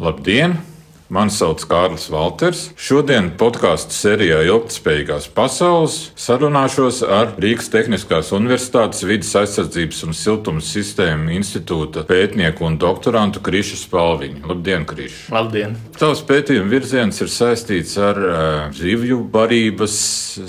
Labdien! Mani sauc Kārlis Valters. Šodien podkāstu sērijā Ilgtspējīgās pasaules sarunāšos ar Rīgas Tehniskās Universitātes vidas aizsardzības un siltuma sistēmu institūta pētnieku un doktorantu Krišu Spalviņu. Labdien, Krišu! Labdien! Tavs pētījuma virziens ir saistīts ar uh, zivju barības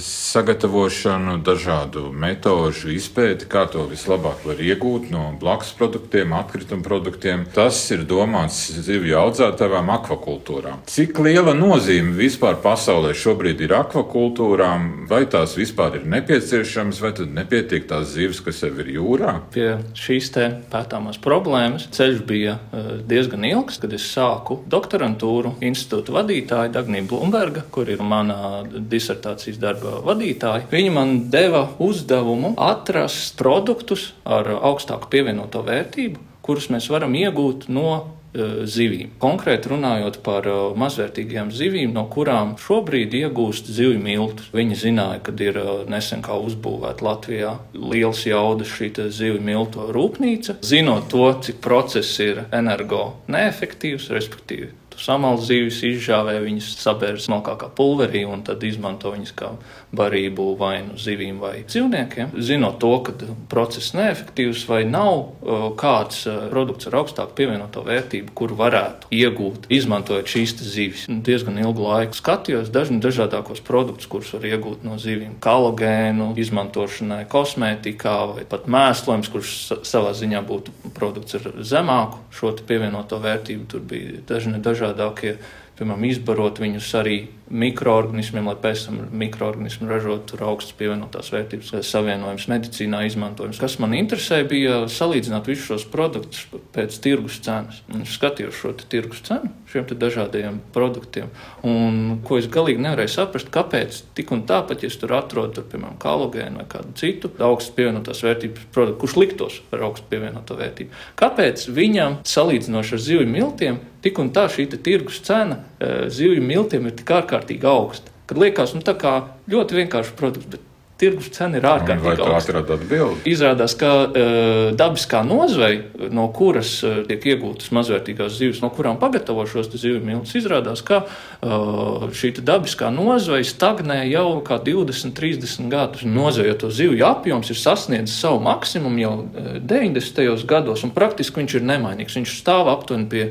sagatavošanu, dažādu metožu izpēti, kā to vislabāk var iegūt no blakus produktiem, atkrituma produktiem. Tas ir domāts zivju audzētājiem akvakultūrā akvakultūrām. Cik liela nozīme vispār pasaulē šobrīd ir akvakultūrām? Vai tās vispār ir nepieciešamas, vai tad nepietiek tās zivis, kas jau ir jūrā? Pie šīs pētāmās problēmas ceļš bija eh, diezgan ilgs, kad es sāku doktorantūru institūta vadītāja Dagnija Blumberga, kur ir mana disertācijas darba vadītāja. Viņa man deva uzdevumu atrast produktus ar augstāku pievienoto vērtību, kurus mēs varam iegūt no Eh, zivīm. Konkrēti runājot par eh, mazvērtīgajām zivīm, no kurām šobrīd iegūst zivju miltus. Viņi zināja, ka ir eh, nesen kā uzbūvēta Latvijā liels jaudas šī zivju miltu rūpnīca. Zinot to, cik process ir energo neefektīvs, respektīvi samalst zīves, izžāvē viņas, sabērs malkā kā pulverī un tad izmanto viņas kā barību vai nu zivīm vai dzīvniekiem. Zinot to, ka process neefektīvs vai nav kāds produkts ar augstāku pievienoto vērtību, kur varētu iegūt, izmantojot šīs zivis. Diezgan ilgu laiku skatījos dažādākos produktus, kurus var iegūt no zivīm. Kolagēnu izmantošanai, kosmētikā vai pat mēslojums, kurš savā ziņā būtu produkts ar zemāku šo pievienoto vērtību. Tur bija dažni dažādi dažādākie, piemēram, izbarot viņus arī mikroorganismiem, lai pēc tam mikroorganismi ražotu augstas pievienotās vērtības savienojumus medicīnā izmantojums. Kas man interesē, bija salīdzināt visus šos produktus pēc tirgus cenas. Un es skatījos šo tirgus cenu šiem dažādajiem produktiem, un ko es galīgi nevarēju saprast, kāpēc tik un tā, pat ja es tur atrodu, tur, piemēram, kalogēnu vai kādu citu augstas pievienotās vērtības produktu, kurš liktos ar augstu pievienoto vērtību, kāpēc viņam salīdzinoši ar zivju miltiem tik un tā šī tirgus cena eh, zivju miltiem ir tik ārkārtīgi augsta. Kad liekas, nu, tā kā ļoti vienkāršs produkts, bet tirgus cena ir ārkārtīgi augsta. Izrādās, ka uh, dabiskā nozveja, no kuras uh, tiek iegūtas mazvērtīgās zivis, no kurām pagatavo šos zivju miltus, izrādās, ka uh, šī dabiskā nozveja stagnē jau kā 20, 30 gadus. Nozvejoto zivju apjoms ir sasniedzis savu maksimumu jau 90. gados, un praktiski viņš ir nemainīgs. Viņš stāv aptuveni pie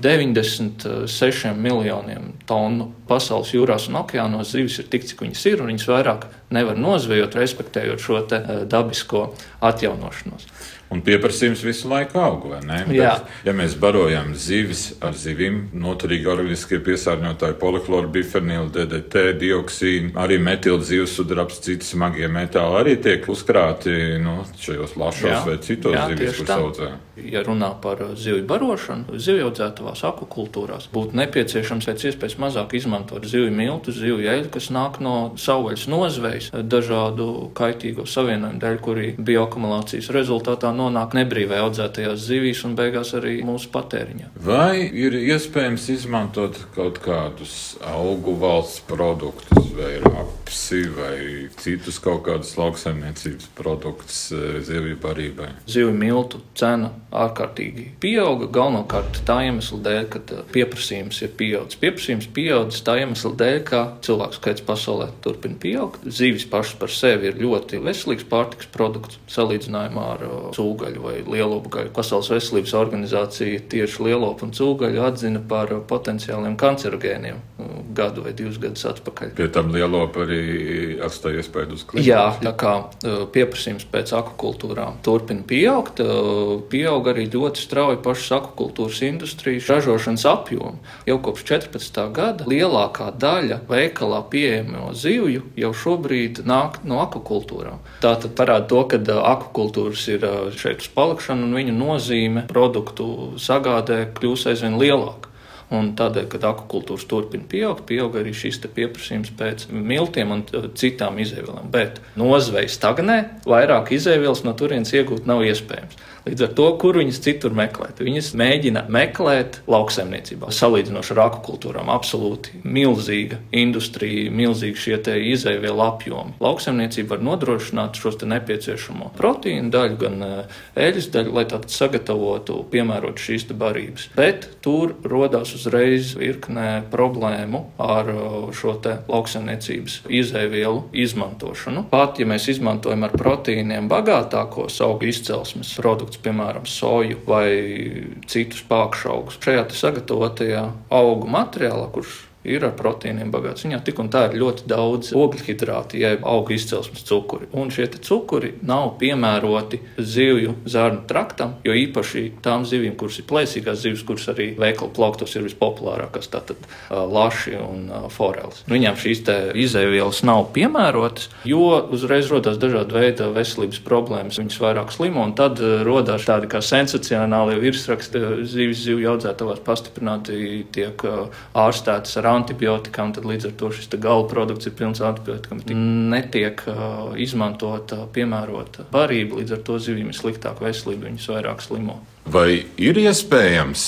96 miljoniem tonu pasaules jūrās un okeānos. Zivis ir tik, cik viņas ir, un viņas vairāk nevar nozvejot, respektējot šo eh, dabisko atjaunošanos. Un pieprasījums visu laiku aug, vai ne? Bet, ja mēs barojam zivis ar zivīm, noturīgi organiskie piesārņotāji, poliklora, bifenīla, DDT, dioksīnu, arī metīla zivsudrabs, citi smagie metāli arī tiek uzkrāti nu, šajos lašos jā. vai citos jā, zivis, kur saucē. Ja runā par zivju barošanu, zivju audzētavās akvakultūrās, būtu nepieciešams pēc iespējas mazāk izmantot zivju miltu, zivju eļļu, kas nāk no savvaļas nozvejas, dažādu kaitīgo savienojumu dēļ, kuri bioakumulācijas rezultātā nonāk nebrīvē audzētajās zivīs un beigās arī mūsu patēriņā. Vai ir iespējams izmantot kaut kādus augu valsts produktus vai rapsi vai citus kaut kādus lauksaimniecības produktus eh, zivju barībai? Zivju miltu cena ārkārtīgi pieauga galvenokārt tā iemesla dēļ, ka eh, pieprasījums ir pieaudzis. Pieprasījums pieaudzis tā iemesla dēļ, ka cilvēku skaits pasaulē turpina pieaugt. Zivis pašas par sevi ir ļoti veselīgs pārtiks produkts salīdzinājumā ar uh, cūgaļu vai lielopu gaļu. Pasaules veselības organizācija tieši lielopu un cūgaļu atzina par potenciāliem kancerogēniem uh, gadu vai divus gadus atpakaļ. Pie tam lielopu arī atstāja iespēju uz klimatu. Jā, tā kā uh, pieprasījums pēc akvakultūrām turpina pieaugt, uh, pieaug arī ļoti strauji pašas akvakultūras industrijas ražošanas apjomi. Jau kopš 14. gada lielākā daļa veikalā pieejamo zivju jau šobrīd nāk no akvakultūrām. Tā tad parāda to, ka akvakultūras ir šeit uz palikšanu, un viņu nozīme produktu sagādē kļūs aizvien lielāka. Un tādēļ, kad akvakultūras turpina pieaugt, pieaug arī šis pieprasījums pēc miltiem un citām izēvielām. Bet nozveja stagnē, vairāk izēvielas no turienes iegūt nav iespējams. Līdz ar to, kur viņas citur meklēt, viņas mēģina meklēt lauksaimniecībā. Salīdzinoši ar akvakultūrām, absolūti milzīga industrija, milzīgi šie izēvielu apjomi. Lauksaimniecība var nodrošināt šos nepieciešamo proteīnu daļu, gan eļļas daļu, lai tādu sagatavotu, piemērot šīs barības. Bet tur rodās uzreiz virknē problēmu ar šo lauksaimniecības izēvielu izmantošanu. Pat ja mēs izmantojam ar proteīniem bagātākos augu izcelsmes produktus, piemēram, soju vai citus pākšaugus, šajā sagatavotajā augu materiālā, kurš ir ar proteīniem bagāts. Viņā tik un tā ir ļoti daudz ogļhidrātu, jeb augu izcelsmes cukuri. Un šie cukuri nav piemēroti zivju zarnu traktam, jo īpaši tām zivīm, kuras ir plēsīgās zivis, kuras arī veikalu plauktos ir vispopulārākās, tātad laši un foreles. Nu, viņām šīs izēvielas nav piemērotas, jo uzreiz rodas dažādi veidi veselības problēmas. Viņas vairāk slimo, un tad rodas tādi kā sensacionāli virsraksti zivis zivju audzētavās pastiprināti tiek ārstētas ar antibiotikām, tad līdz ar to šis gala produkts ir pilns antibiotikām. Netiek uh, izmantota piemērota barība, līdz ar to zivīm ir sliktāka veselība, viņas vairāk slimo. Vai ir iespējams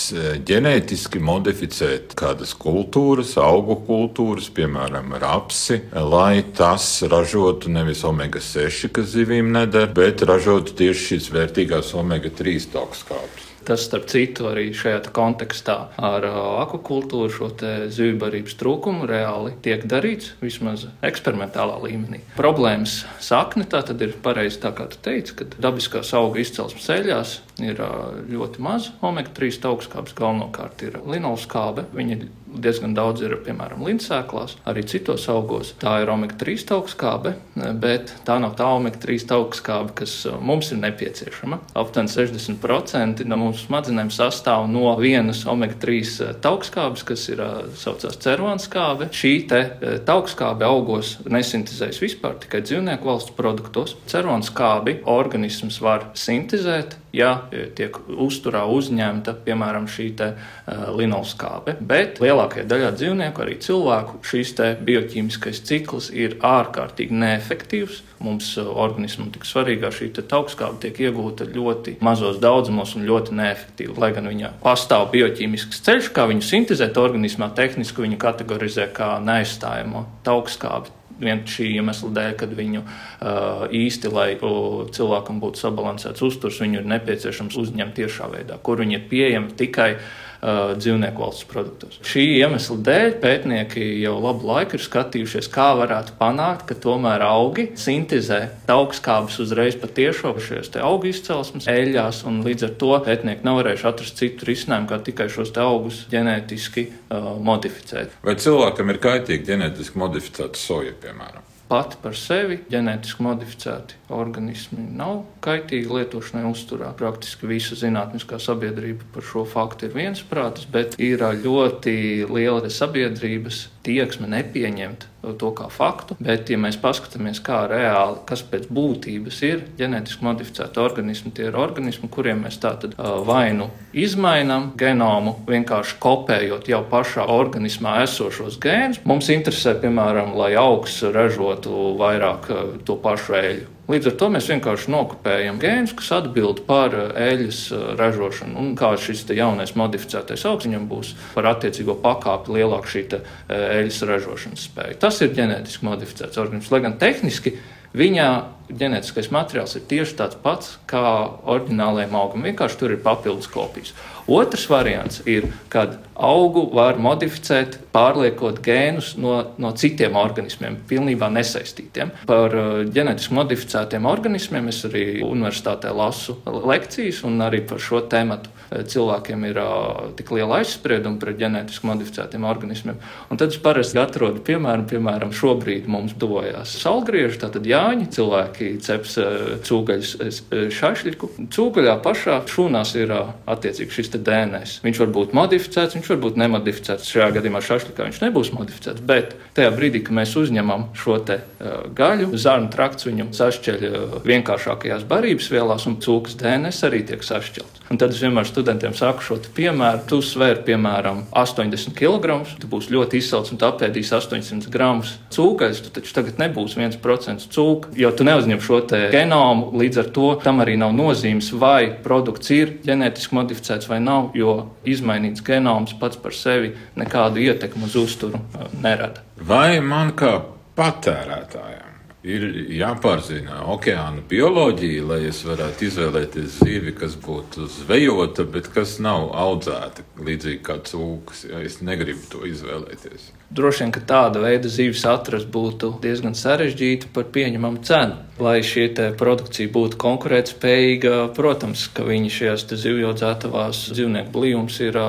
ģenētiski modificēt kādas kultūras, augu kultūras, piemēram, rapsi, lai tas ražotu nevis omega 6, kas zivīm neder, bet ražotu tieši šīs vērtīgās omega 3 tokskāpes? Tas, starp citu, arī šajā kontekstā ar akvakultūru šo zivju trūkumu reāli tiek darīts, vismaz eksperimentālā līmenī. Problēmas sakne tā tad ir pareizi tā, kā tu teici, ka dabiskās auga izcelsmes ceļās ir ļoti maz omega-3 augstskābes, galvenokārt ir linoskābe. Viņa diezgan daudz ir piemēram lindsēklās, arī citos augos. Tā ir omega-3 augstskābe, bet tā nav tā omega-3 augstskābe, kas mums ir nepieciešama. Aptuveni 60% no mūsu smadzenēm sastāv no vienas omega-3 augstskābes, kas ir saucās cervānskābe. Šī augstskābe augos nesintēzējas vispār, tikai dzīvnieku valsts produktos. Cervānskābi organisms var sintēzēt ja tiek uzturā uzņemta, piemēram, šī te, uh, linoskābe. Bet lielākajai daļai dzīvnieku, arī cilvēku, šīs bioķīmiskais cikls ir ārkārtīgi neefektīvs. Mums uh, organismam tik svarīgā šī augstskābe tiek iegūta ļoti mazos daudzumos un ļoti neefektīvi. Lai gan viņa pastāv bioķīmisks ceļš, kā viņu sintēzēt organismā, tehniski viņu kategorizē kā neaizstājamo augstskābi vien šī iemesla dēļ, kad viņu uh, īsti, lai uh, cilvēkam būtu sabalansēts uzturs, viņu ir nepieciešams uzņemt tiešā veidā, kur viņi ir pieejami tikai uh, dzīvnieku valsts produktos. Šī iemesla dēļ pētnieki jau labu laiku ir skatījušies, kā varētu panākt, ka tomēr augi sintēzē augstskābes uzreiz patiešo šajos augu izcelsmes eļļās, un līdz ar to pētnieki nav varējuši atrast citu risinājumu, kā tikai šos augus ģenētiski uh, modificēt. Vai cilvēkam ir kaitīgi ģenētiski modificēta soja, piemēram? Pati par sevi ģenētiski modificēti organismi nav kaitīgi lietošanai uzturā. Praktiski visa zinātniskā sabiedrība par šo faktu ir viensprātis, bet ir ļoti liela sabiedrības tieksme nepieņemt to kā faktu. Bet, ja mēs paskatāmies, kā reāli, kas pēc būtības ir ģenētiski modificēti organismi, tie ir organismi, kuriem mēs tātad vai nu izmainām genomu, vienkārši kopējot jau pašā organismā esošos gēnus. Mums interesē, piemēram, lai augs ražotu vairāk to pašu eļļu Līdz ar to mēs vienkārši nokopējam gēnus, kas atbild par eļļas eh, ražošanu. Un kā šis jaunais modificētais augs, viņam būs par attiecīgo pakāpi lielāka šī eh, eļļas ražošanas spēja. Tas ir ģenētiski modificēts organisms, lai gan tehniski Viņā ģenētiskais materiāls ir tieši tāds pats kā oriģinālajiem augam, vienkārši tur ir papildus kopijas. Otrs variants ir, kad augu var modificēt, pārliekot gēnus no, no citiem organismiem, pilnībā nesaistītiem. Par uh, ģenētiski modificētiem organismiem es arī universitātē lasu lekcijas, un arī par šo tēmu uh, cilvēkiem ir uh, tik liela aizsprieduma pret ģenētiski modificētiem organismiem. Un tad es parasti atrodu piemēram, piemēram šobrīd mums dojās salgrieži, tātad jāņi, cilvēki ceps cūgaļas šašļiku. Cūgaļā pašā šūnās ir attiecīgi šis DNS. Viņš var būt modificēts, viņš var būt nemodificēts. Šajā gadījumā šašlikā viņš nebūs modificēts, bet tajā brīdī, kad mēs uzņemam šo te, uh, gaļu, zarnu trakts viņu sašķeļ uh, vienkāršākajās barības vielās, un cūkas DNS arī tiek sašķelts. Un tad es vienmēr studentiem saku šo piemēru. Tu svēri, piemēram, 80 kg, tu būsi ļoti izsalcis un apēdīsi 800 gramus cūkaļus. Tu taču tagad nebūsi 1% cūka, jo tu neuzņem šo genomu. Līdz ar to tam arī nav nozīmes, vai produkts ir ģenētiski modificēts vai nav, jo izmainīts genoms pats par sevi nekādu ietekmi uz uzturu uh, nerada. Vai man kā patērētājam ir jāpārzina okeāna bioloģija, lai es varētu izvēlēties zivi, kas būtu zvejota, bet kas nav audzēta līdzīgi kā cūkas. Ja es negribu to izvēlēties. Droši vien, ka tāda veida zivis atrast būtu diezgan sarežģīti par pieņemamu cenu. Lai šī produkcija būtu konkurētspējīga, protams, ka viņi šajās zivju audzētavās dzīvnieku blīvums ir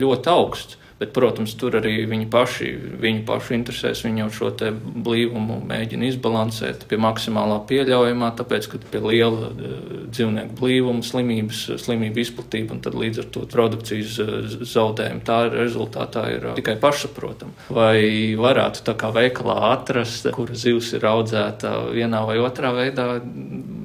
ļoti augsts. Bet, protams, tur arī viņi paši, viņu pašu interesēs, viņi jau šo blīvumu mēģina izbalansēt pie maksimālā pieļaujamā, tāpēc, ka pie liela eh, dzīvnieku blīvuma, slimības, slimību izplatība un tad līdz ar to produkcijas eh, zaudējumi, tā rezultātā ir eh, tikai pašsaprotama. Vai varētu tā kā veikalā atrast, kura zivs ir audzēta vienā vai otrā veidā,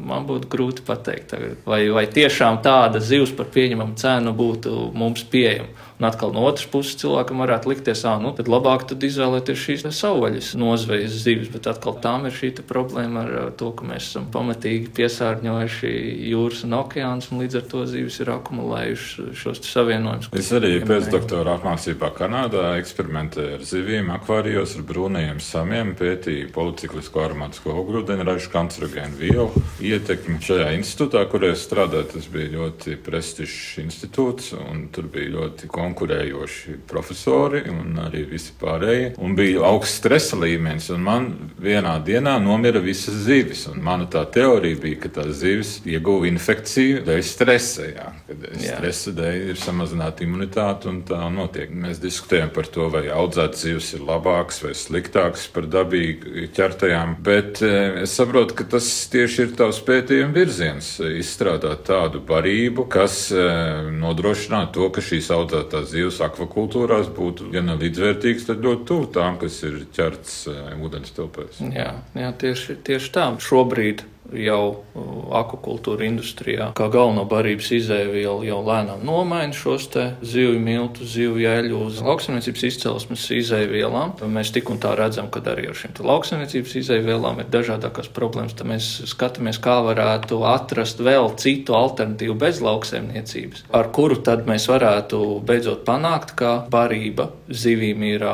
man būtu grūti pateikt. Vai, vai tiešām tāda zivs par pieņemamu cenu būtu mums pieejama. Un atkal no otras puses cilvēkam varētu likties, ah, nu, labāk tad izvēlēties šīs savvaļas nozvejas zivis, bet atkal tām ir šī problēma ar to, ka mēs esam pamatīgi piesārņojuši jūras un okeānus, un līdz ar to zivis ir akumulējuši šos savienojumus. Es arī pēc doktora apmācībā Kanādā eksperimentēju ar zivīm, akvārijos ar brūnajiem samiem, pētīju policiklisko aromātisko ogrūdeņražu kancerogēnu vielu ietekmi šajā institūtā, kur es strādāju. Tas bija ļoti prestižs institūts, un tur bija ļoti konkrēti konkurējoši profesori un arī visi pārējie. Un bija augsts stresa līmenis, un man vienā dienā nomira visas zivis. Mana tā teorija bija, ka tās zivis ieguva infekciju dēļ stresa. Jā, kad jā. stresa dēļ ir samazināta imunitāte, un tā notiek. Mēs diskutējam par to, vai audzētas zivis ir labākas vai sliktākas par dabīgi ķertajām, bet eh, es saprotu, ka tas tieši ir tavs pētījuma virziens - izstrādāt tādu barību, kas eh, nodrošinātu to, ka šīs audzētās tās zivs akvakultūrās būtu, ja ne līdzvērtīgs, tad ļoti tuvu tām, kas ir ķerts eh, ūdens tilpēs. Jā, jā tieši, tieši tā. Šobrīd jau akvakultūra industrijā, kā galveno barības izēvielu, jau lēnām nomaina šos zivju miltu, zivju eļļu uz lauksaimniecības izcelsmes izēvielām. Mēs tik un tā redzam, ka arī ar šīm lauksaimniecības izēvielām ir dažādākās problēmas. Tad mēs skatāmies, kā varētu atrast vēl citu alternatīvu bez lauksaimniecības, ar kuru tad mēs varētu beidzot panākt, ka barība zivīm ir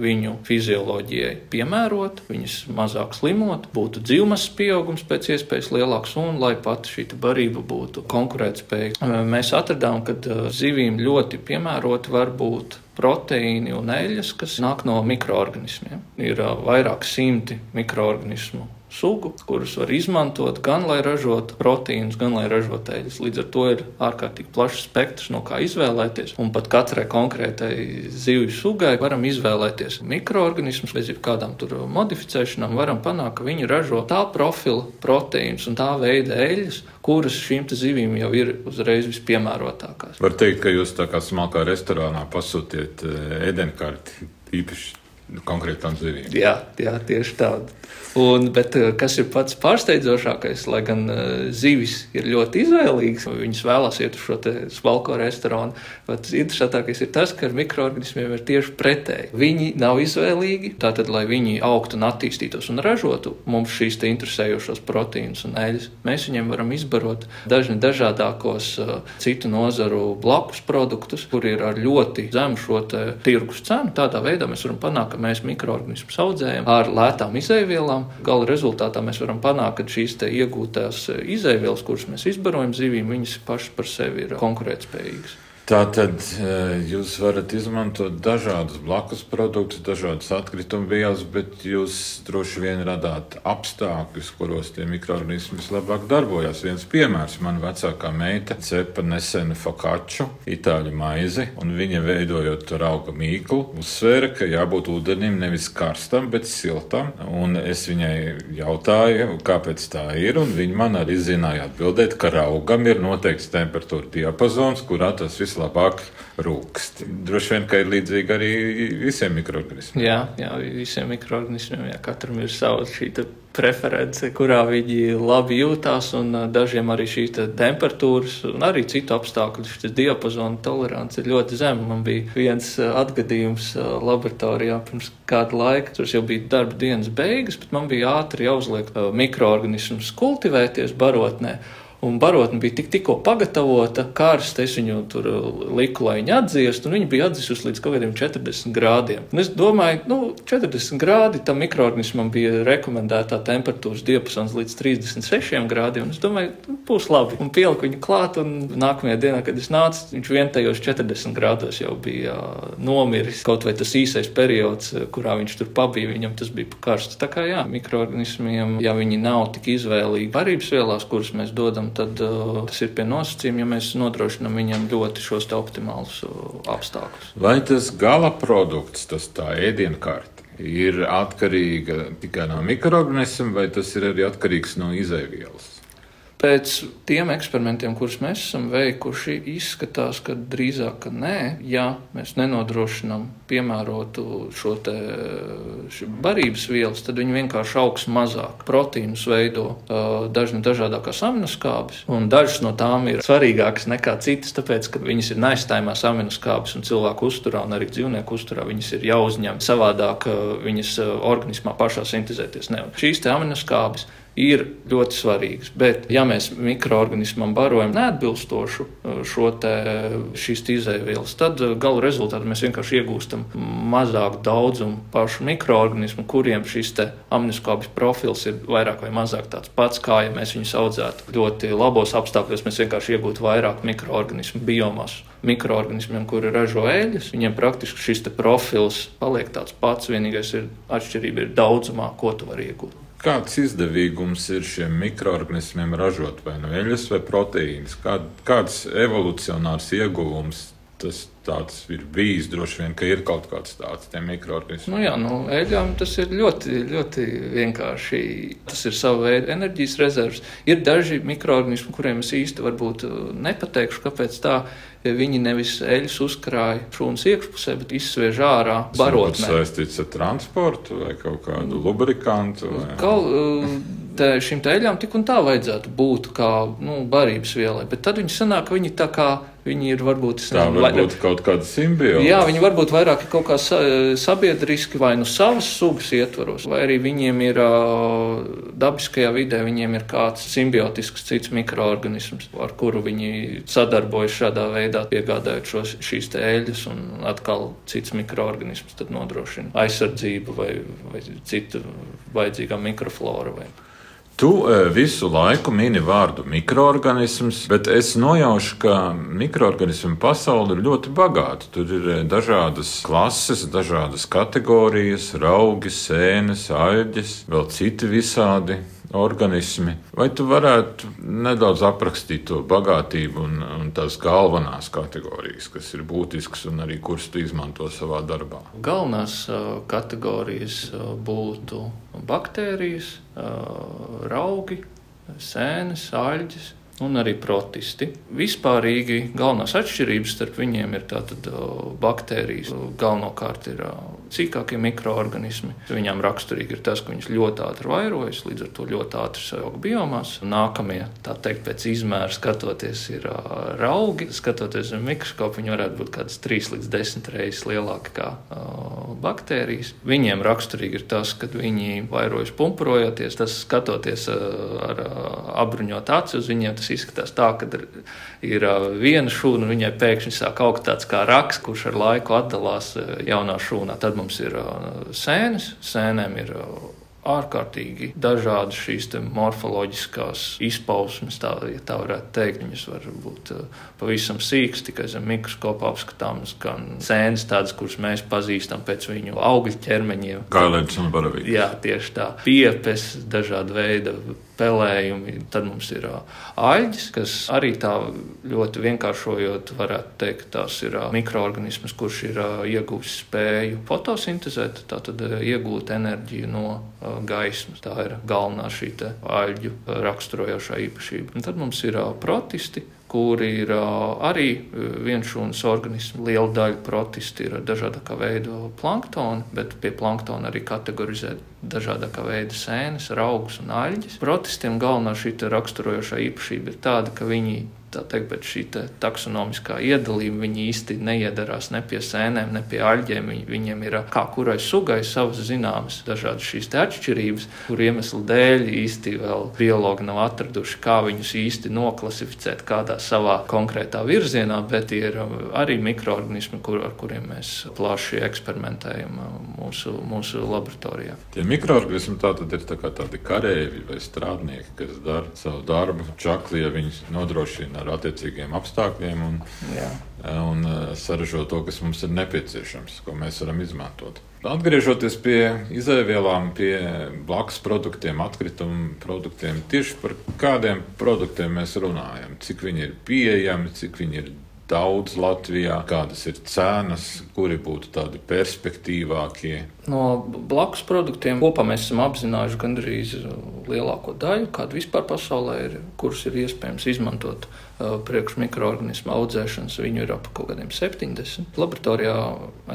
viņu fizioloģijai piemērota, viņas mazāk slimot, būtu dzīvmasas pieaugums pēc iespējas lielāks un lai pat šī barība būtu konkurētspējīga. Mēs atradām, ka zivīm ļoti piemēroti var būt proteīni un eļļas, kas nāk no mikroorganismiem. Ir vairāk simti mikroorganismu sugu, kurus var izmantot gan lai ražotu proteīnus, gan lai ražotu eļļas. Līdz ar to ir ārkārtīgi plašs spektrs, no kā izvēlēties. Un pat katrai konkrētai zivju sugai varam izvēlēties mikroorganismus, bez jebkādām tur modificēšanām, varam panākt, ka viņi ražo tā profila proteīnus un tā veida eļļas, kuras šīm zivīm jau ir uzreiz vispiemērotākās. Var teikt, ka jūs tā kā smalkā restorānā pasūtiet ēdienkarti īpaši konkrētām zivīm. Jā, jā tieši tāda. Un, bet eh, kas ir pats pārsteidzošākais, lai gan uh, zivis ir ļoti izvēlīgas, viņas vēlas iet uz šo smalko restorānu, pats interesantākais ir tas, ka ar mikroorganismiem ir tieši pretēji. Viņi nav izvēlīgi, tātad, lai viņi augtu un attīstītos un ražotu mums šīs interesējošos proteīnus un eļļas, mēs viņiem varam izbarot dažni dažādākos uh, citu nozaru blakus produktus, kur ir ar ļoti zemu šo tirgus cenu. Tādā veidā mēs varam panākt, mēs mikroorganismus audzējam ar lētām izēvielām vielām. Gala rezultātā mēs varam panākt, ka šīs iegūtās izēvielas, kuras mēs izbarojam zivīm, viņas pašas par sevi ir konkurētspējīgas. Tā tad e, jūs varat izmantot dažādus blakus produktus, dažādas atkritumu vielas, bet jūs droši vien radāt apstākļus, kuros tie mikroorganismi vislabāk darbojas. Viens piemērs - mana vecākā meita cepa nesenu fakaču, itāļu maizi, un viņa veidojot tur auga mīklu, uzsvēra, ka jābūt ūdenim nevis karstam, bet siltam. Un es viņai jautāju, kāpēc tā ir, un viņa man arī zināja atbildēt, ka augam ir noteikts temperatūra diapazons, kurā tas viss vislabāk rūkst. Droši vien, ka ir līdzīgi arī visiem mikroorganismiem. Jā, jā visiem mikroorganismiem. Jā, katram ir sava šī preference, kurā viņi labi jūtās, un dažiem arī šīs te temperatūras un arī citu apstākļu šis diapazona tolerants ir ļoti zema. Man bija viens atgadījums laboratorijā pirms kāda laika, tas jau bija darba dienas beigas, bet man bija ātri jāuzliek mikroorganismus kultivēties barotnē. Un barotne bija tik, tikko pagatavota, karsta. Es viņu tur liku, lai viņa atdziest, un viņa bija atdzisusi līdz kaut kādiem 40 grādiem. Un es domāju, nu, 40 grādi tam mikroorganismam bija rekomendētā temperatūras diapazons līdz 36 grādiem. Es domāju, nu, būs labi. Un pieliku viņu klāt, un nākamajā dienā, kad es nācu, viņš vien tajos 40 grādos jau bija nomiris. Kaut vai tas īsais periods, kurā viņš tur pabija, viņam tas bija karsts. Tā kā jā, mikroorganismiem, ja viņi nav tik izvēlīgi barības vielās, kuras mēs dodam, tad uh, tas ir pie nosacījuma, ja mēs nodrošinām viņam ļoti šos optimālus uh, apstākļus. Vai tas gala produkts, tas tā ēdienkarte, ir atkarīga tikai no mikroorganismiem, vai tas ir arī atkarīgs no izēvielas? Pēc tiem eksperimentiem, kurus mēs esam veikuši, izskatās, ka drīzāk ka nē, ja mēs nenodrošinām piemērotu šo barības vielas, tad viņi vienkārši augs mazāk. Proteīnus veido daži no dažādākās aminoskābes, un dažas no tām ir svarīgākas nekā citas, tāpēc, ka viņas ir neaizstājumās aminoskābes un cilvēku uzturā, un arī dzīvnieku uzturā viņas ir jāuzņem savādāk, viņas organismā pašā sintēzēties nevar. Šīs aminoskābes ir ļoti svarīgas. Bet, ja mēs mikroorganismam barojam neatbilstošu uh, šo te, šīs izēvielas, tad uh, gala rezultātā mēs vienkārši iegūstam mazāku daudzumu pašu mikroorganismu, kuriem šis amniskābis profils ir vairāk vai mazāk tāds pats, kā ja mēs viņus audzētu ļoti labos apstākļos, mēs vienkārši iegūtu vairāk mikroorganismu biomasu. Mikroorganismiem, kuri ražo eļļas, viņiem praktiski šis profils paliek tāds pats. Vienīgais ir atšķirība ir daudzumā, ko tu vari iegūt. Kāds izdevīgums ir šiem mikroorganismiem ražot vai nu eļļas vai proteīnas? Kā, kāds evolucionārs ieguvums tas tāds ir bijis. Droši vien, ka ir kaut kāds tāds mikroorganisms. Nu jā, nu, eļļām tas ir ļoti, ļoti vienkārši. Tas ir sava veida enerģijas rezerves. Ir daži mikroorganismi, kuriem es īsti varbūt uh, nepateikšu, kāpēc tā. Viņi nevis eļļas uzkrāja šūnas iekšpusē, bet izsviež ārā barotnē. Tas saistīts ar transportu vai kaut kādu lubrikantu? Vai... Kaut, uh, te, šīm eļļām tik un tā vajadzētu būt kā nu, barības vielai, bet tad viņi sanāk, ka viņi tā kā viņi ir varbūt tādi. Tā varbūt kaut kāda simbioze. Jā, viņi varbūt vairāk ir kaut kā sabiedriski vai nu savas sugas ietvaros, vai arī viņiem ir dabiskajā vidē, viņiem ir kāds simbiotisks cits mikroorganisms, ar kuru viņi sadarbojas šādā veidā, piegādājot šos, šīs eļļas, un atkal cits mikroorganisms nodrošina aizsardzību vai, vai citu vajadzīgā mikroflora. Vai. Tu e, visu laiku mini vārdu mikroorganisms, bet es nojaušu, ka mikroorganismu pasaule ir ļoti bagāta. Tur ir e, dažādas klases, dažādas kategorijas, raugi, sēnes, aļģes, vēl citi visādi organismi. Vai tu varētu nedaudz aprakstīt to bagātību un, un tās galvenās kategorijas, kas ir būtiskas un arī kuras tu izmanto savā darbā? Galvenās kategorijas būtu baktērijas, raugi, sēnes, aļģes un arī protisti. Vispārīgi galvenās atšķirības starp viņiem ir tātad baktērijas. Galvenokārt ir cīkākie mikroorganismi. Viņām raksturīgi ir tas, ka viņas ļoti ātri vairojas, līdz ar to ļoti ātri saug biomas. Nākamie, tā teikt, pēc izmēra skatoties, ir uh, raugi. Skatoties uz mikroskopu, viņi varētu būt kādas 3 līdz 10 reizes lielāki kā uh, baktērijas. Viņiem raksturīgi ir tas, ka viņi vairojas pumpurojoties. Tas skatoties uh, ar uh, apbruņot aci uz viņiem, tas izskatās tā, ka ir, uh, viena šūna, un viņai pēkšņi sāk augt tāds kā raks, kurš ar laiku atdalās uh, jaunā šūnā. Tad mums ir sēnes, sēnēm ir ārkārtīgi dažādas šīs morfoloģiskās izpausmes, tā, ja tā varētu teikt. Viņas var būt pavisam sīkas, tikai zem mikroskopa apskatāmas, gan sēnes tādas, kuras mēs pazīstam pēc viņu augļu ķermeņiem. Kā lēns un baravīgs. Jā, tieši tā. Piepes, dažāda veida spēlējumi. Tad mums ir aļģis, kas arī tā ļoti vienkāršojot, varētu teikt, tās ir mikroorganisms, kurš ir ieguvis spēju fotosintēzēt, tātad iegūt enerģiju no gaismas. Tā ir galvenā šī aļģu raksturojošā īpašība. Un tad mums ir protisti kuri ir arī vienšūnas organismi. Liela daļa protisti ir dažādā veidā planktoni, bet pie planktona arī kategorizē dažādā veida sēnes, augus un aļģes. Protistiem galvenā šī raksturojošā īpašība ir tāda, ka viņi teikt, bet šī taksonomiskā iedalījuma viņi īsti neiedarās ne pie sēnēm, ne pie aļģiem. Viņi, viņiem ir kā kurai sugai savas zināmas dažādas šīs atšķirības, kur iemeslu dēļ īsti vēl biologi nav atraduši, kā viņus īsti noklasificēt kādā savā konkrētā virzienā, bet ir arī mikroorganismi, kur, ar kuriem mēs plaši eksperimentējam mūsu, mūsu laboratorijā. Tie mikroorganismi tā tad ir tā tādi kareivi vai strādnieki, kas dara savu darbu čakli, ja viņi nodrošina ar attiecīgiem apstākļiem un, Jā. un saražo to, kas mums ir nepieciešams, ko mēs varam izmantot. Atgriežoties pie izēvielām, pie blakus produktiem, atkritumu produktiem, tieši par kādiem produktiem mēs runājam, cik viņi ir pieejami, cik viņi ir daudz Latvijā, kādas ir cenas, kuri būtu tādi perspektīvākie. No blakus produktiem kopā mēs esam apzinājuši gandrīz lielāko daļu, kāda vispār pasaulē ir, kurus ir iespējams izmantot priekš mikroorganismu audzēšanas. Viņu ir ap kaut kādiem 70. Laboratorijā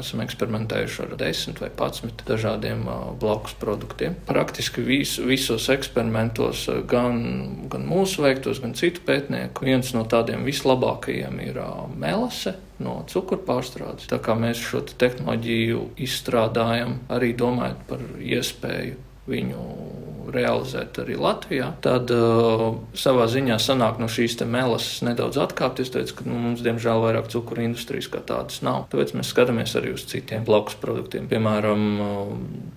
esam eksperimentējuši ar 10 vai 11 dažādiem blakus produktiem. Praktiski vis, visos eksperimentos, gan, gan mūsu veiktos, gan citu pētnieku, viens no tādiem vislabākajiem ir melase no cukurpārstrādes. Tā kā mēs šo te tehnoloģiju izstrādājam, arī domājot par iespēju viņu realizēt arī Latvijā, tad uh, savā ziņā sanāk no šīs melas nedaudz atkāpties. Teicu, ka nu, mums, diemžēl, vairāk cukuru industrijas kā tādas nav. Tāpēc mēs skatāmies arī uz citiem blakus produktiem, piemēram, uh,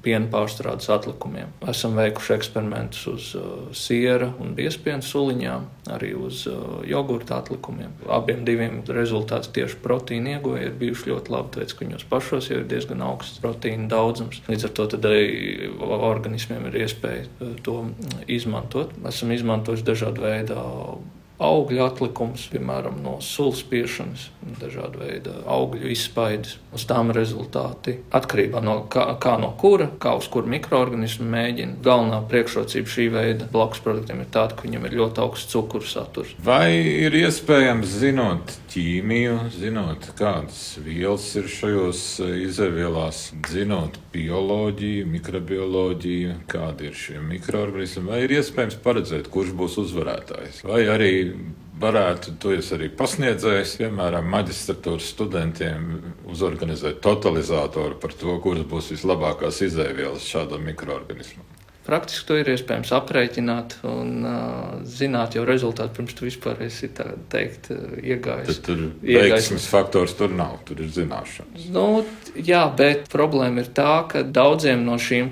piena pārstrādes atlikumiem. Esam veikuši eksperimentus uz uh, siera un biespienu suliņām, arī uz uh, jogurta atlikumiem. Abiem diviem rezultāts tieši proteīna ieguve ir bijuši ļoti labi, tāpēc, ka viņos pašos jau ir diezgan augsts proteīna daudzums. Līdz ar to arī organismiem ir iespēja to izmantot. Esam izmantojuši dažādu veidu augļu atlikums, piemēram, no sulas spiešanas, dažādu veidu augļu izspaides. Uz tām rezultāti atkarībā no kā, kā no kura, kā uz kuru mikroorganismu mēģina. Galvenā priekšrocība šī veida blakus produktiem ir tāda, ka viņam ir ļoti augsts cukuru saturs. Vai ir iespējams zinot ķīmiju, zinot, kādas vielas ir šajos izēvielās, zinot bioloģiju, mikrobioloģiju, kādi ir šie mikroorganismi, vai ir iespējams paredzēt, kurš būs uzvarētājs? Vai arī varētu, to es arī pasniedzējis, piemēram, maģistratūras studentiem uzorganizēt totalizatoru par to, kuras būs vislabākās izēvielas šādam mikroorganismam. Praktiski to ir iespējams aprēķināt un uh, zināt jau rezultātu, pirms tu vispār esi teikt, iegājis. Tad tur veiksmes faktors tur nav, tur ir zināšanas. Nu, jā, bet problēma ir tā, ka daudziem no šīm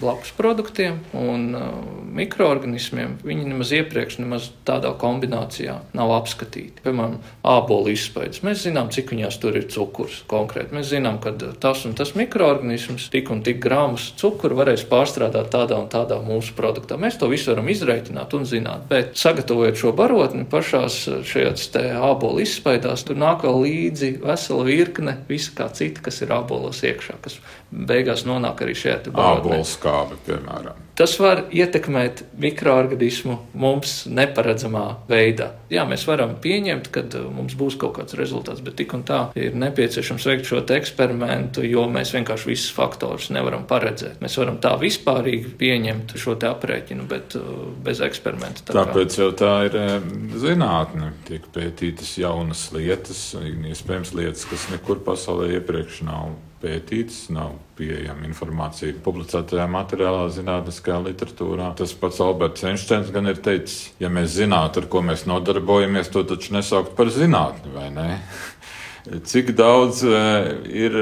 blakus produktiem un uh, mikroorganismiem viņi nemaz iepriekš nemaz tādā kombinācijā nav apskatīti. Piemēram, ābolu izspaidas. Mēs zinām, cik viņās tur ir cukurs konkrēti. Mēs zinām, ka tas un tas mikroorganisms tik un tik grāmus cukuru varēs pārstrādāt tādā un tādā tādā mūsu produktā. Mēs to visu varam izreikināt un zināt, bet sagatavojot šo barotni pašās šajās ābolu izspaidās, tur nāk vēl līdzi vesela virkne visa kā cita, kas ir ābolos iekšā, kas beigās nonāk arī šajā barotnē. Ābolu skābe, piemēram. Tas var ietekmēt mikroorganismu mums neparedzamā veidā. Jā, mēs varam pieņemt, ka uh, mums būs kaut kāds rezultāts, bet tik un tā ir nepieciešams veikt šo eksperimentu, jo mēs vienkārši visus faktorus nevaram paredzēt. Mēs varam tā vispārīgi pieņemt šo aprēķinu, bet uh, bez eksperimenta. Tā Tāpēc kā... jau tā ir eh, zinātne. Tiek pētītas jaunas lietas, iespējams lietas, kas nekur pasaulē iepriekš nav pētīts, nav pieejama informācija publicētajā materiālā, zinātniskajā literatūrā. Tas pats Alberts Einsteins gan ir teicis, ja mēs zinātu, ar ko mēs nodarbojamies, to taču nesaukt par zinātni, vai ne? Cik daudz eh, ir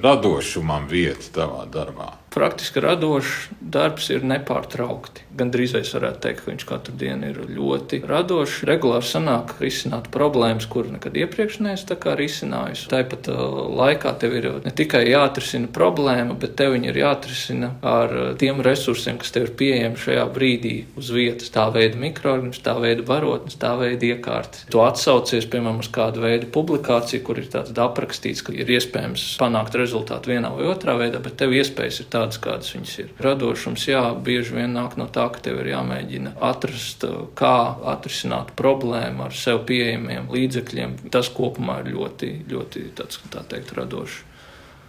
radošumam vieta tavā darbā? Praktiski radošs darbs ir nepārtraukti. Gan drīz es varētu teikt, ka viņš katru dienu ir ļoti radošs. Regulāri sanāk risināt problēmas, kuras nekad iepriekš neesmu risinājusi. Tāpat uh, laikā tev ir ne tikai jāatrisina problēma, bet tev ir jāatrisina ar uh, tiem resursiem, kas tev ir pieejami šajā brīdī uz vietas. Tā veida mikroorganisms, tā veida barotnes, tā veida iekārtas. Tu atsaucies, piemēram, uz kādu veidu publikāciju, kur ir tāds aprakstīts, ka ir iespējams panākt rezultātu vienā vai otrā veidā, bet tev iespējas ir tādas tādas, kādas viņas ir. Radošums, jā, bieži vien nāk no tā, ka tev ir jāmēģina atrast, kā atrisināt problēmu ar sev pieejamiem līdzekļiem. Tas kopumā ir ļoti, ļoti tāds, tā teikt, radošs.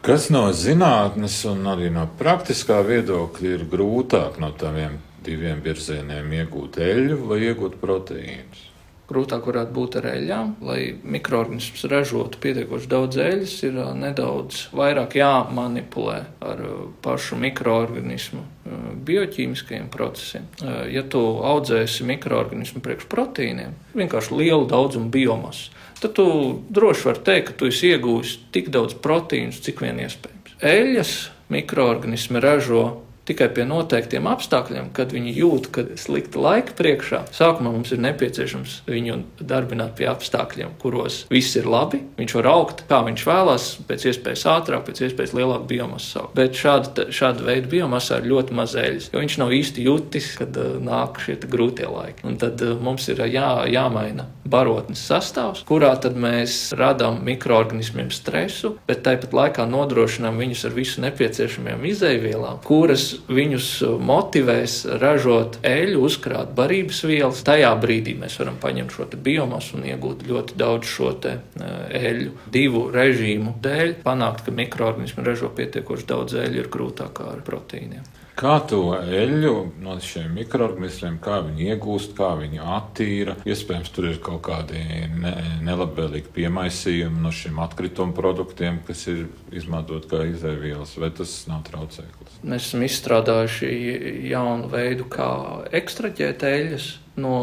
Kas no zinātnes un arī no praktiskā viedokļa ir grūtāk no tādiem diviem virzieniem iegūt eļļu vai iegūt proteīnus? Grūtāk varētu būt ar eļļām. Lai mikroorganisms ražotu pietiekoši daudz eļļas, ir nedaudz vairāk jāmanipulē ar pašu mikroorganismu bioķīmiskajiem procesiem. Ja tu audzēsi mikroorganismu priekš proteīniem, vienkārši lielu daudzumu biomasu, tad tu droši vari teikt, ka tu esi iegūmis tik daudz proteīnu, cik vien iespējams. Eļļas mikroorganismi ražo tikai pie noteiktiem apstākļiem, kad viņi jūt, ka ir slikta laika priekšā. Sākumā mums ir nepieciešams viņu darbināt pie apstākļiem, kuros viss ir labi. Viņš var augt, kā viņš vēlās, pēc iespējas ātrāk, pēc iespējas lielāku biomasu. Bet šāda, šāda veida biomasa ir ļoti mazēļas, jo viņš nav īsti jutis, kad uh, nāk šie grūtie laiki. Un tad uh, mums ir jā, jāmaina barotnes sastāvs, kurā tad mēs radām mikroorganismiem stresu, bet tāpat laikā nodrošinām viņus ar visu nepieciešamajām izēvielām, kuras viņus motivēs ražot eļļu, uzkrāt barības vielas. Tajā brīdī mēs varam paņemt šo biomasu un iegūt ļoti daudz šo eļļu. Divu režīmu dēļ panākt, ka mikroorganismi ražo pietiekoši daudz eļļu, ir grūtāk ar proteīniem. Kā to eļļu no šiem mikroorganismiem, kā viņi iegūst, kā viņi attīra. Iespējams, tur ir kaut kādi ne, nelabvēlīgi piemaisījumi no šiem atkritumu produktiem, kas ir izmantot kā izēvielas, vai tas nav traucēklis? Mēs esam izstrādājuši jaunu veidu, kā ekstraģēt eļļas no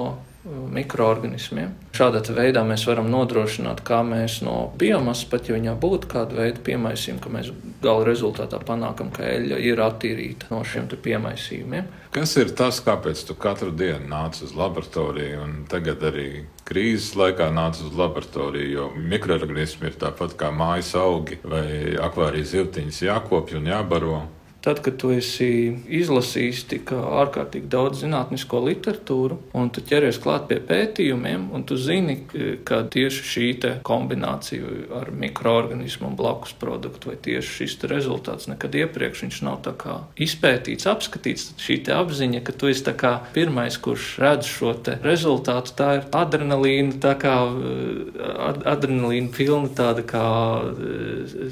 mikroorganismiem. Šādā veidā mēs varam nodrošināt, kā mēs no biomasas, pat ja viņā būtu kāda veida piemaisījumi, ka mēs gala rezultātā panākam, ka eļļa ir attīrīta no šiem piemaisījumiem. Kas ir tas, kāpēc tu katru dienu nāc uz laboratoriju un tagad arī krīzes laikā nāc uz laboratoriju, jo mikroorganismi ir tāpat kā mājas augi vai akvārijas zivtiņas jākopja un jābaro. Tad, kad tu esi izlasījis tik ārkārtīgi daudz zinātnisko literatūru, un tu ķeries klāt pie pētījumiem, un tu zini, ka tieši šī kombinācija ar mikroorganismu un blakus produktu, vai tieši šis rezultāts nekad iepriekš nav izpētīts, apskatīts, tad šī apziņa, ka tu esi pirmais, kurš redz šo rezultātu, tā ir adrenalīna, tā kā adrenalīna pilna tāda kā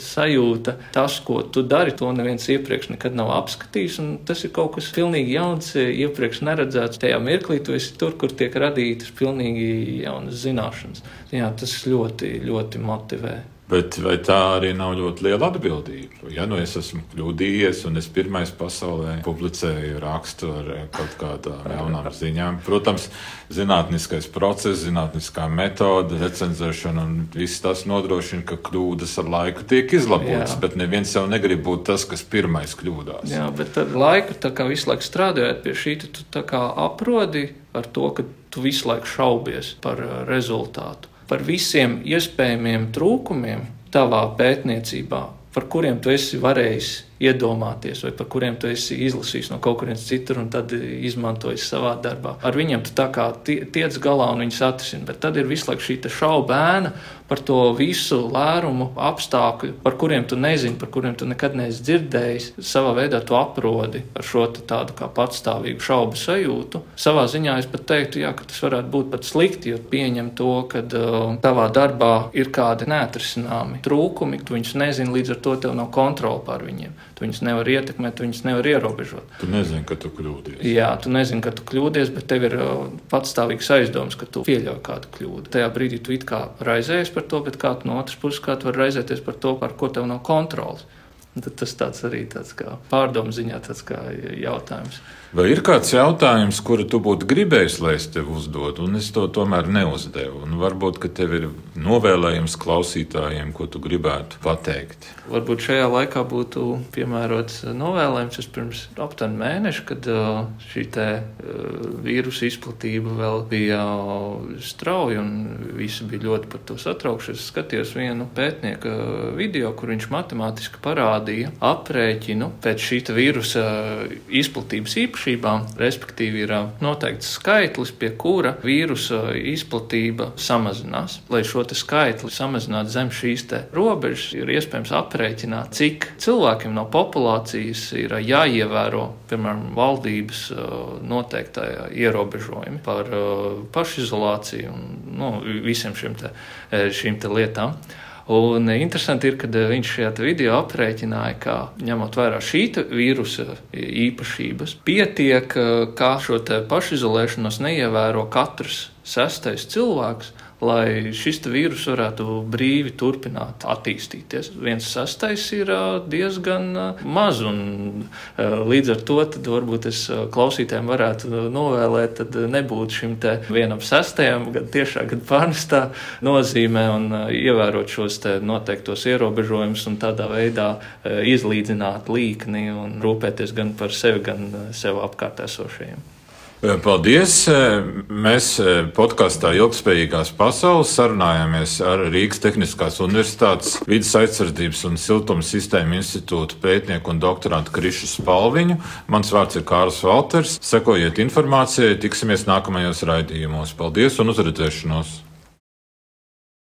sajūta. Tas, ko tu dari, to neviens iepriekš nekad nav apskatījis. Tas ir kaut kas pilnīgi jauns, iepriekš neredzēts. Tajā mirklī tu esi tur, kur tiek radītas pilnīgi jaunas zināšanas. Jā, tas ļoti, ļoti motivē. Bet vai tā arī nav ļoti liela atbildība? Ja nu es esmu kļūdījies un es pirmais pasaulē publicēju rakstu ar kaut kādām jaunām ziņām, protams, zinātniskais process, zinātniskā metode, recenzēšana un viss tas nodrošina, ka kļūdas ar laiku tiek izlabotas, Jā. bet neviens jau negrib būt tas, kas pirmais kļūdās. Jā, bet ar laiku, tā kā visu laiku strādājot pie šī, tu tā kā aprodi ar to, ka tu visu laiku šaubies par rezultātu par visiem iespējamiem trūkumiem tavā pētniecībā, par kuriem tu esi varējis iedomāties, vai par kuriem tu esi izlasījis no kaut kurienes citur un tad izmantojis savā darbā. Ar viņiem tu tā kā tiec galā un viņus atrisini, bet tad ir visu laiku šī šaubēna par to visu lērumu, apstākļu, par kuriem tu nezini, par kuriem tu nekad neesi dzirdējis. Savā veidā tu aprodi ar šo tādu kā patstāvīgu šaubu sajūtu. Savā ziņā es pat teiktu, jā, ka tas varētu būt pat slikti, jo pieņem to, ka uh, tavā darbā ir kādi neatrisināmi trūkumi, tu viņus nezini, līdz ar to tev nav kontrola pār viņiem. Tu viņus nevar ietekmēt, tu viņus nevar ierobežot. Tu nezini, ka tu kļūdies. Jā, tu nezini, ka tu kļūdies, bet tev ir uh, patstāvīgs aizdoms, ka tu pieļauj kādu kļūdu. Tajā brīdī tu it kā raizējies par to, bet kā no otras puses, kā tu vari raizēties par to, par ko tev nav kontrols. Tas tāds arī tāds kā pārdomu ziņā tāds kā jautājums. Vai ir kāds jautājums, kuru tu būtu gribējis, lai es tev uzdodu, un es to tomēr neuzdevu? Un varbūt, ka tev ir novēlējums klausītājiem, ko tu gribētu pateikt. Varbūt šajā laikā būtu piemērots novēlējums. Es pirms aptuveni mēneša, kad uh, šī uh, vīrusu izplatība vēl bija strauja un visi bija ļoti par to satraukšies, skatījos vienu pētnieka video, kur viņš matemātiski parādīja aprēķinu pēc šī vīrusa izplatības īpašības īpašībām, respektīvi ir noteikts skaitlis, pie kura vīrusa izplatība samazinās. Lai šo skaitli samazinātu zem šīs robežas, ir iespējams aprēķināt, cik cilvēkiem no populācijas ir jāievēro, piemēram, valdības noteiktajā ierobežojumi par pašizolāciju un nu, visiem šiem te, šīm te lietām. Un interesanti ir, ka viņš šajā video aprēķināja, ka ņemot vērā šī vīrusa īpašības, pietiek, kā šo pašizolēšanos neievēro katrs sestais cilvēks lai šis vīrus varētu brīvi turpināt attīstīties. Viens sastais ir diezgan maz, un līdz ar to varbūt es klausītājiem varētu novēlēt, tad nebūt šim te vienam sastajam, gan tiešā, gan pārnestā nozīmē un ievērot šos te noteiktos ierobežojumus un tādā veidā izlīdzināt līkni un rūpēties gan par sevi, gan sev apkārt esošajiem. Paldies! Mēs podkāstā Ilgspējīgās pasaules sarunājāmies ar Rīgas Tehniskās Universitātes vidas aizsardzības un siltuma sistēmu institūta pētnieku un doktorantu Krišu Spalviņu. Mans vārds ir Kārls Valters. Sekojiet informācijai, tiksimies nākamajos raidījumos. Paldies un uzredzēšanos!